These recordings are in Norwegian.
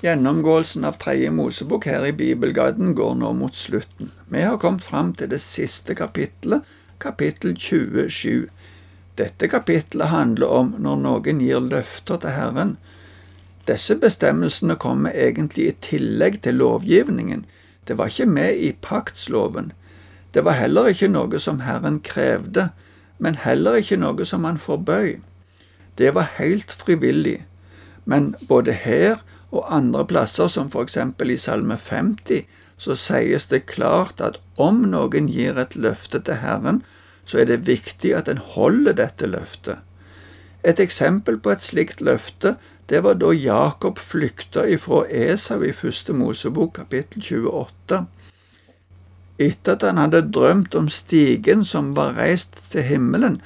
Gjennomgåelsen av tredje Mosebok her i Bibelguiden går nå mot slutten. Vi har kommet fram til det siste kapittelet, kapittel 27. Dette kapittelet handler om når noen gir løfter til Herren. Disse bestemmelsene kommer egentlig i tillegg til lovgivningen. Det var ikke med i paktsloven. Det var heller ikke noe som Herren krevde, men heller ikke noe som han forbøy. Det var helt frivillig. Men både her og andre plasser, som eksempel i Salme 50, så sies det klart at om noen gir et løfte til Herren, så er det viktig at en holder dette løftet. Et eksempel på et slikt løfte, det var da Jakob flykta ifra Esau i første Mosebok kapittel 28. Etter at han hadde drømt om stigen som var reist til himmelen,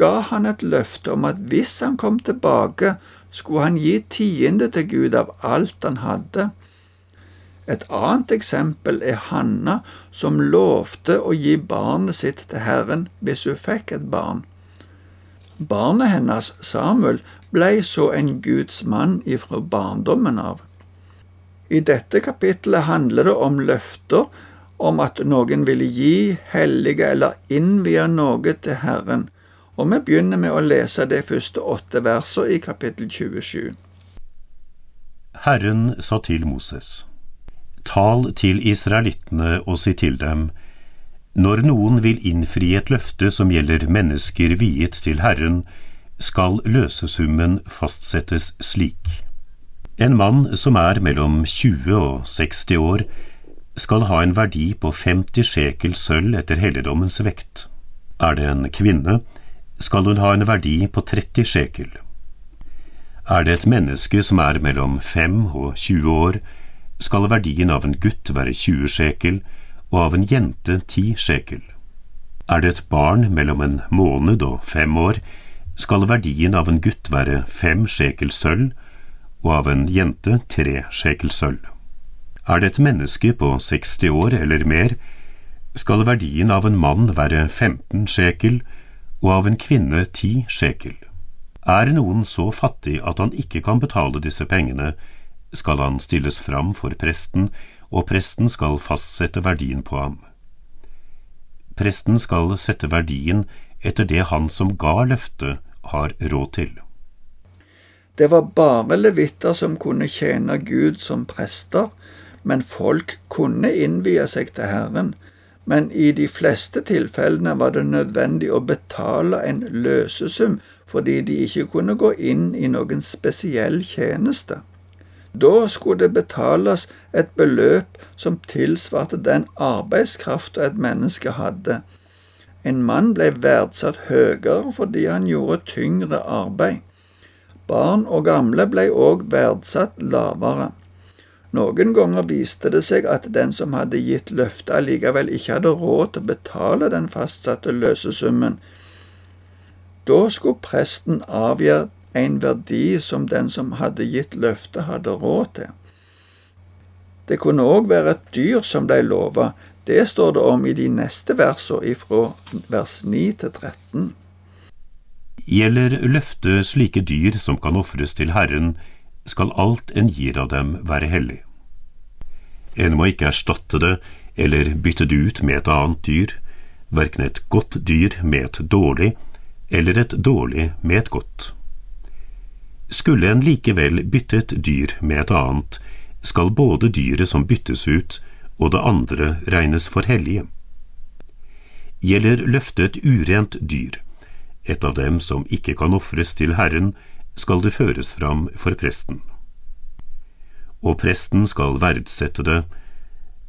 ga han et løfte om at hvis han kom tilbake, skulle han gi tiende til Gud av alt han hadde. Et annet eksempel er Hanna, som lovte å gi barnet sitt til Herren hvis hun fikk et barn. Barnet hennes, Samuel, blei så en Guds mann ifra barndommen av. I dette kapittelet handler det om løfter om at noen ville gi, hellige eller innvie noe til Herren, og vi begynner med å lese de første åtte versene i kapittel 27. Herren sa til Moses, Tal til israelittene og si til dem, Når noen vil innfri et løfte som gjelder mennesker viet til Herren, skal løsesummen fastsettes slik. En mann som er mellom 20 og 60 år, skal ha en verdi på 50 sjekel sølv etter helligdommens vekt. Er det en kvinne, skal hun ha en verdi på 30 sjekel. Er det et menneske som er mellom 5 og 20 år, skal verdien av en gutt være 20 sjekel og av en jente 10 sjekel. Er det et barn mellom en måned og fem år, skal verdien av en gutt være fem sjekel sølv og av en jente tre sjekel sølv. Er det et menneske på 60 år eller mer, skal verdien av en mann være 15 shekel og av en kvinne ti sjekel. Er noen så fattig at han ikke kan betale disse pengene, skal han stilles fram for presten, og presten skal fastsette verdien på ham. Presten skal sette verdien etter det han som ga løftet, har råd til. Det var bare levitter som kunne tjene Gud som prester, men folk kunne innvie seg til Herren, men i de fleste tilfellene var det nødvendig å betale en løsesum fordi de ikke kunne gå inn i noen spesiell tjeneste. Da skulle det betales et beløp som tilsvarte den arbeidskrafta et menneske hadde. En mann ble verdsatt høyere fordi han gjorde tyngre arbeid. Barn og gamle ble òg verdsatt lavere. Noen ganger viste det seg at den som hadde gitt løftet, allikevel ikke hadde råd til å betale den fastsatte løsesummen. Da skulle presten avgjøre en verdi som den som hadde gitt løftet, hadde råd til. Det kunne òg være et dyr som ble lova. Det står det om i de neste versene, fra vers 9 til 13. Gjelder løftet slike dyr som kan ofres til Herren, skal alt en gir av dem være hellig. En må ikke erstatte det eller bytte det ut med et annet dyr, verken et godt dyr med et dårlig eller et dårlig med et godt. Skulle en likevel bytte et dyr med et annet, skal både dyret som byttes ut og det andre regnes for hellige. Gjelder løftet urent dyr, et av dem som ikke kan ofres til Herren, skal det føres fram for presten og presten skal verdsette det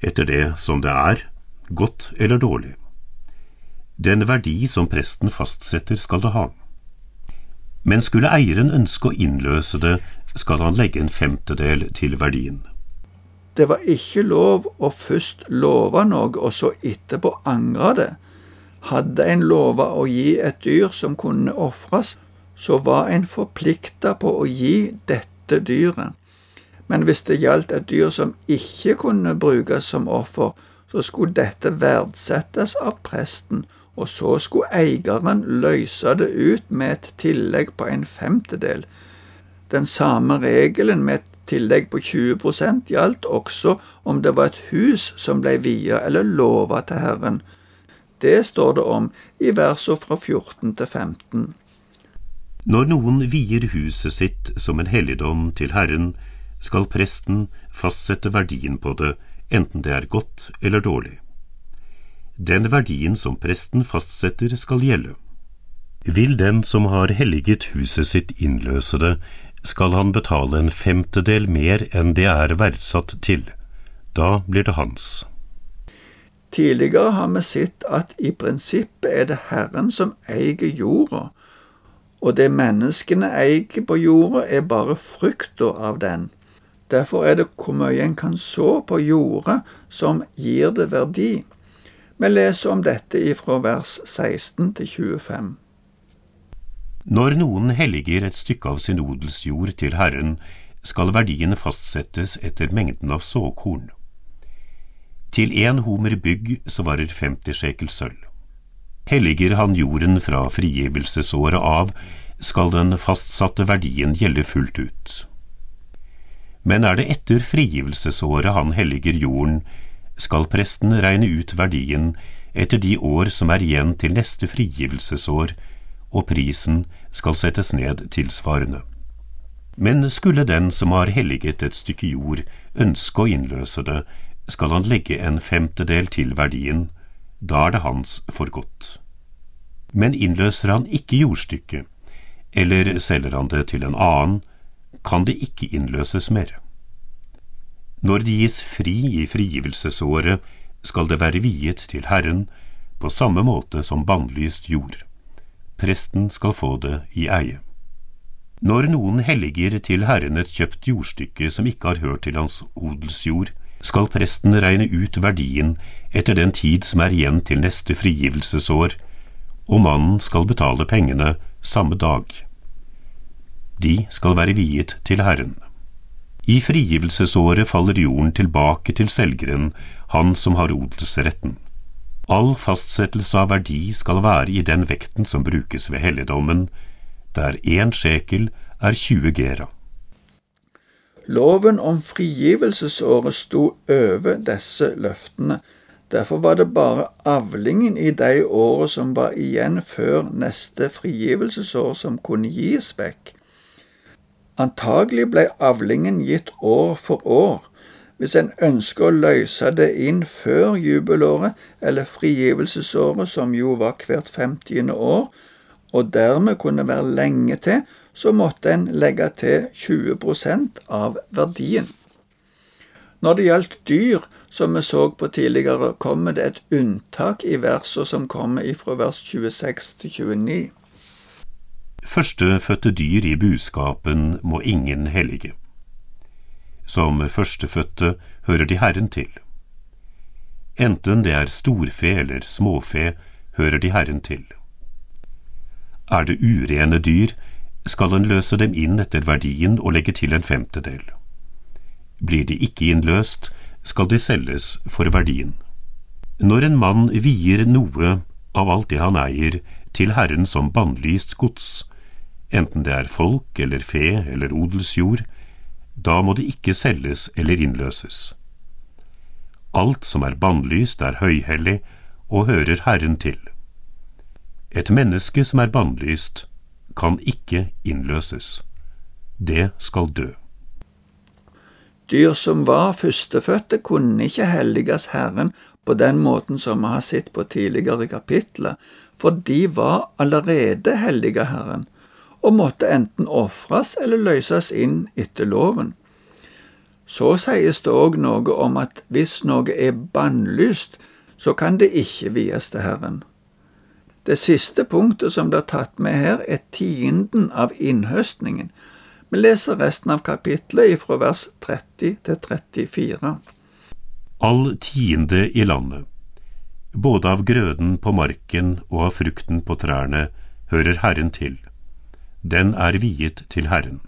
etter det som det er, godt eller dårlig. Den verdi som presten fastsetter, skal det ha. Men skulle eieren ønske å innløse det, skal han legge en femtedel til verdien. Det var ikke lov å først love noe og så etterpå angre det. Hadde en lova å gi et dyr som kunne ofres, så var en forplikta på å gi dette dyret men hvis det gjaldt et dyr som ikke kunne brukes som offer, så skulle dette verdsettes av presten, og så skulle eieren løse det ut med et tillegg på en femtedel. Den samme regelen med et tillegg på 20% gjaldt også om det var et hus som ble via eller lova til Herren. Det står det om i versene fra 14 til 15. Når noen vier huset sitt som en helligdom til Herren, skal presten fastsette verdien på det, enten det er godt eller dårlig. Den verdien som presten fastsetter, skal gjelde. Vil den som har helliget huset sitt innløse det, skal han betale en femtedel mer enn det er verdsatt til. Da blir det hans. Tidligere har vi sett at i prinsippet er det Herren som eier jorda, og det menneskene eier på jorda, er bare frukta av den. Derfor er det hvor mye en kan så på jorda som gir det verdi. Vi leser om dette ifra vers 16 til 25. Når noen helliger et stykke av sin odelsjord til Herren, skal verdien fastsettes etter mengden av såkorn. Til én homer bygg svarer 50 shekel sølv. Helliger han jorden fra frigivelsesåret av, skal den fastsatte verdien gjelde fullt ut. Men er det etter frigivelsesåret han helliger jorden, skal presten regne ut verdien etter de år som er igjen til neste frigivelsesår, og prisen skal settes ned tilsvarende. Men skulle den som har helliget et stykke jord, ønske å innløse det, skal han legge en femtedel til verdien, da er det hans for godt. Men innløser han ikke jordstykket, eller selger han det til en annen, kan det ikke innløses mer. Når det gis fri i frigivelsesåret, skal det være viet til Herren, på samme måte som bannlyst jord presten skal få det i eie. Når noen helliger til Herren et kjøpt jordstykke som ikke har hørt til hans odelsjord, skal presten regne ut verdien etter den tid som er igjen til neste frigivelsesår, og mannen skal betale pengene samme dag. De skal være viet til Herren. I frigivelsesåret faller jorden tilbake til selgeren, han som har odelsretten. All fastsettelse av verdi skal være i den vekten som brukes ved helligdommen, der én sjekel er 20 gera. Loven om frigivelsesåret sto over disse løftene. Derfor var det bare avlingen i de årene som var igjen før neste frigivelsesår, som kunne gis vekk. Antagelig ble avlingen gitt år for år, hvis en ønsker å løse det inn før jubelåret eller frigivelsesåret, som jo var hvert femtiende år, og dermed kunne være lenge til, så måtte en legge til 20% av verdien. Når det gjaldt dyr, som vi så på tidligere, kommer det et unntak i versene som kommer ifra vers 26 til 29. Førstefødte dyr i buskapen må ingen hellige. Som førstefødte hører de Herren til. Enten det er storfe eller småfe, hører de Herren til. Er det urene dyr, skal en løse dem inn etter verdien og legge til en femtedel. Blir de ikke innløst, skal de selges for verdien. Når en mann vier noe av alt det han eier, til Herren som bannlyst gods, enten det er folk eller fe eller odelsjord, da må det ikke selges eller innløses. Alt som er bannlyst, er høyhellig og hører Herren til. Et menneske som er bannlyst, kan ikke innløses. Det skal dø. Dyr som var førstefødte, kunne ikke helliges Herren på den måten som vi har sett på tidligere kapitler, for de var allerede hellige Herren og måtte enten ofres eller løses inn etter loven. Så sies det òg noe om at hvis noe er bannlyst, så kan det ikke vies til Herren. Det siste punktet som blir tatt med her, er tienden av innhøstningen. Vi leser resten av kapitlet fra vers 30 til 34. All tiende i landet, både av grøden på marken og av frukten på trærne, hører Herren til den er viet til Herren.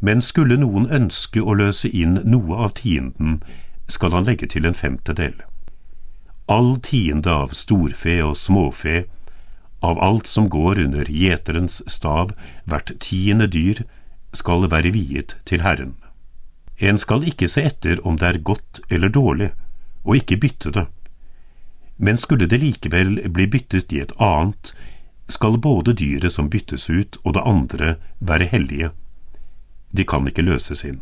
Men skulle noen ønske å løse inn noe av tienden, skal han legge til en femtedel. All tiende av storfe og småfe, av alt som går under gjeterens stav, hvert tiende dyr, skal være viet til Herren. En skal ikke se etter om det er godt eller dårlig, og ikke bytte det. Men skulle det likevel bli byttet i et annet, skal både dyret som byttes ut og det andre være hellige. De kan ikke løses inn.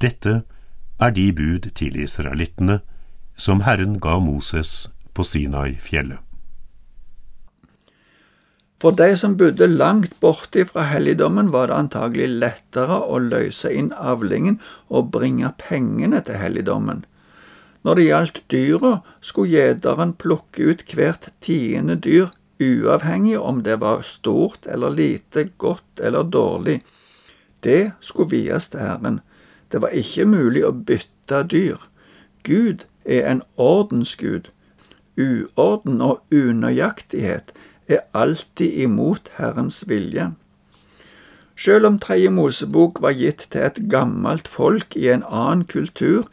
Dette er de bud til israelittene som Herren ga Moses på Sinai-fjellet. For de som bodde langt borte fra helligdommen, var det antagelig lettere å løse inn avlingen og bringe pengene til helligdommen. Når det gjaldt dyra, skulle gjeteren plukke ut hvert tiende dyr, uavhengig om det var stort eller lite, godt eller dårlig. Det skulle vies til Herren. Det var ikke mulig å bytte dyr. Gud er en ordensgud. Uorden og unøyaktighet er alltid imot Herrens vilje. Selv om Tredje Mosebok var gitt til et gammelt folk i en annen kultur,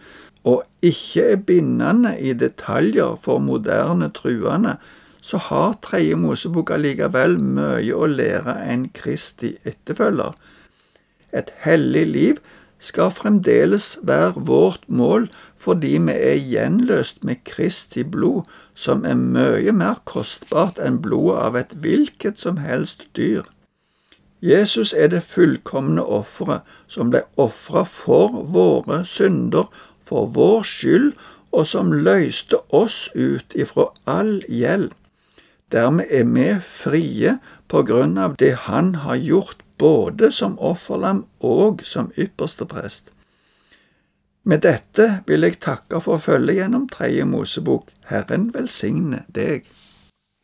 og ikke er bindende i detaljer for moderne truende, så har Tredje Mosebok allikevel mye å lære en Kristi etterfølger. Et hellig liv skal fremdeles være vårt mål fordi vi er gjenløst med Kristi blod, som er mye mer kostbart enn blodet av et hvilket som helst dyr. Jesus er det fullkomne offeret som ble ofra for våre synder, for vår skyld, og som løste oss ut ifra all gjeld. Dermed er vi frie på grunn av det Han har gjort både som offerlam og som ypperste prest. Med dette vil jeg takke for følget gjennom Tredje Mosebok. Herren velsigne deg.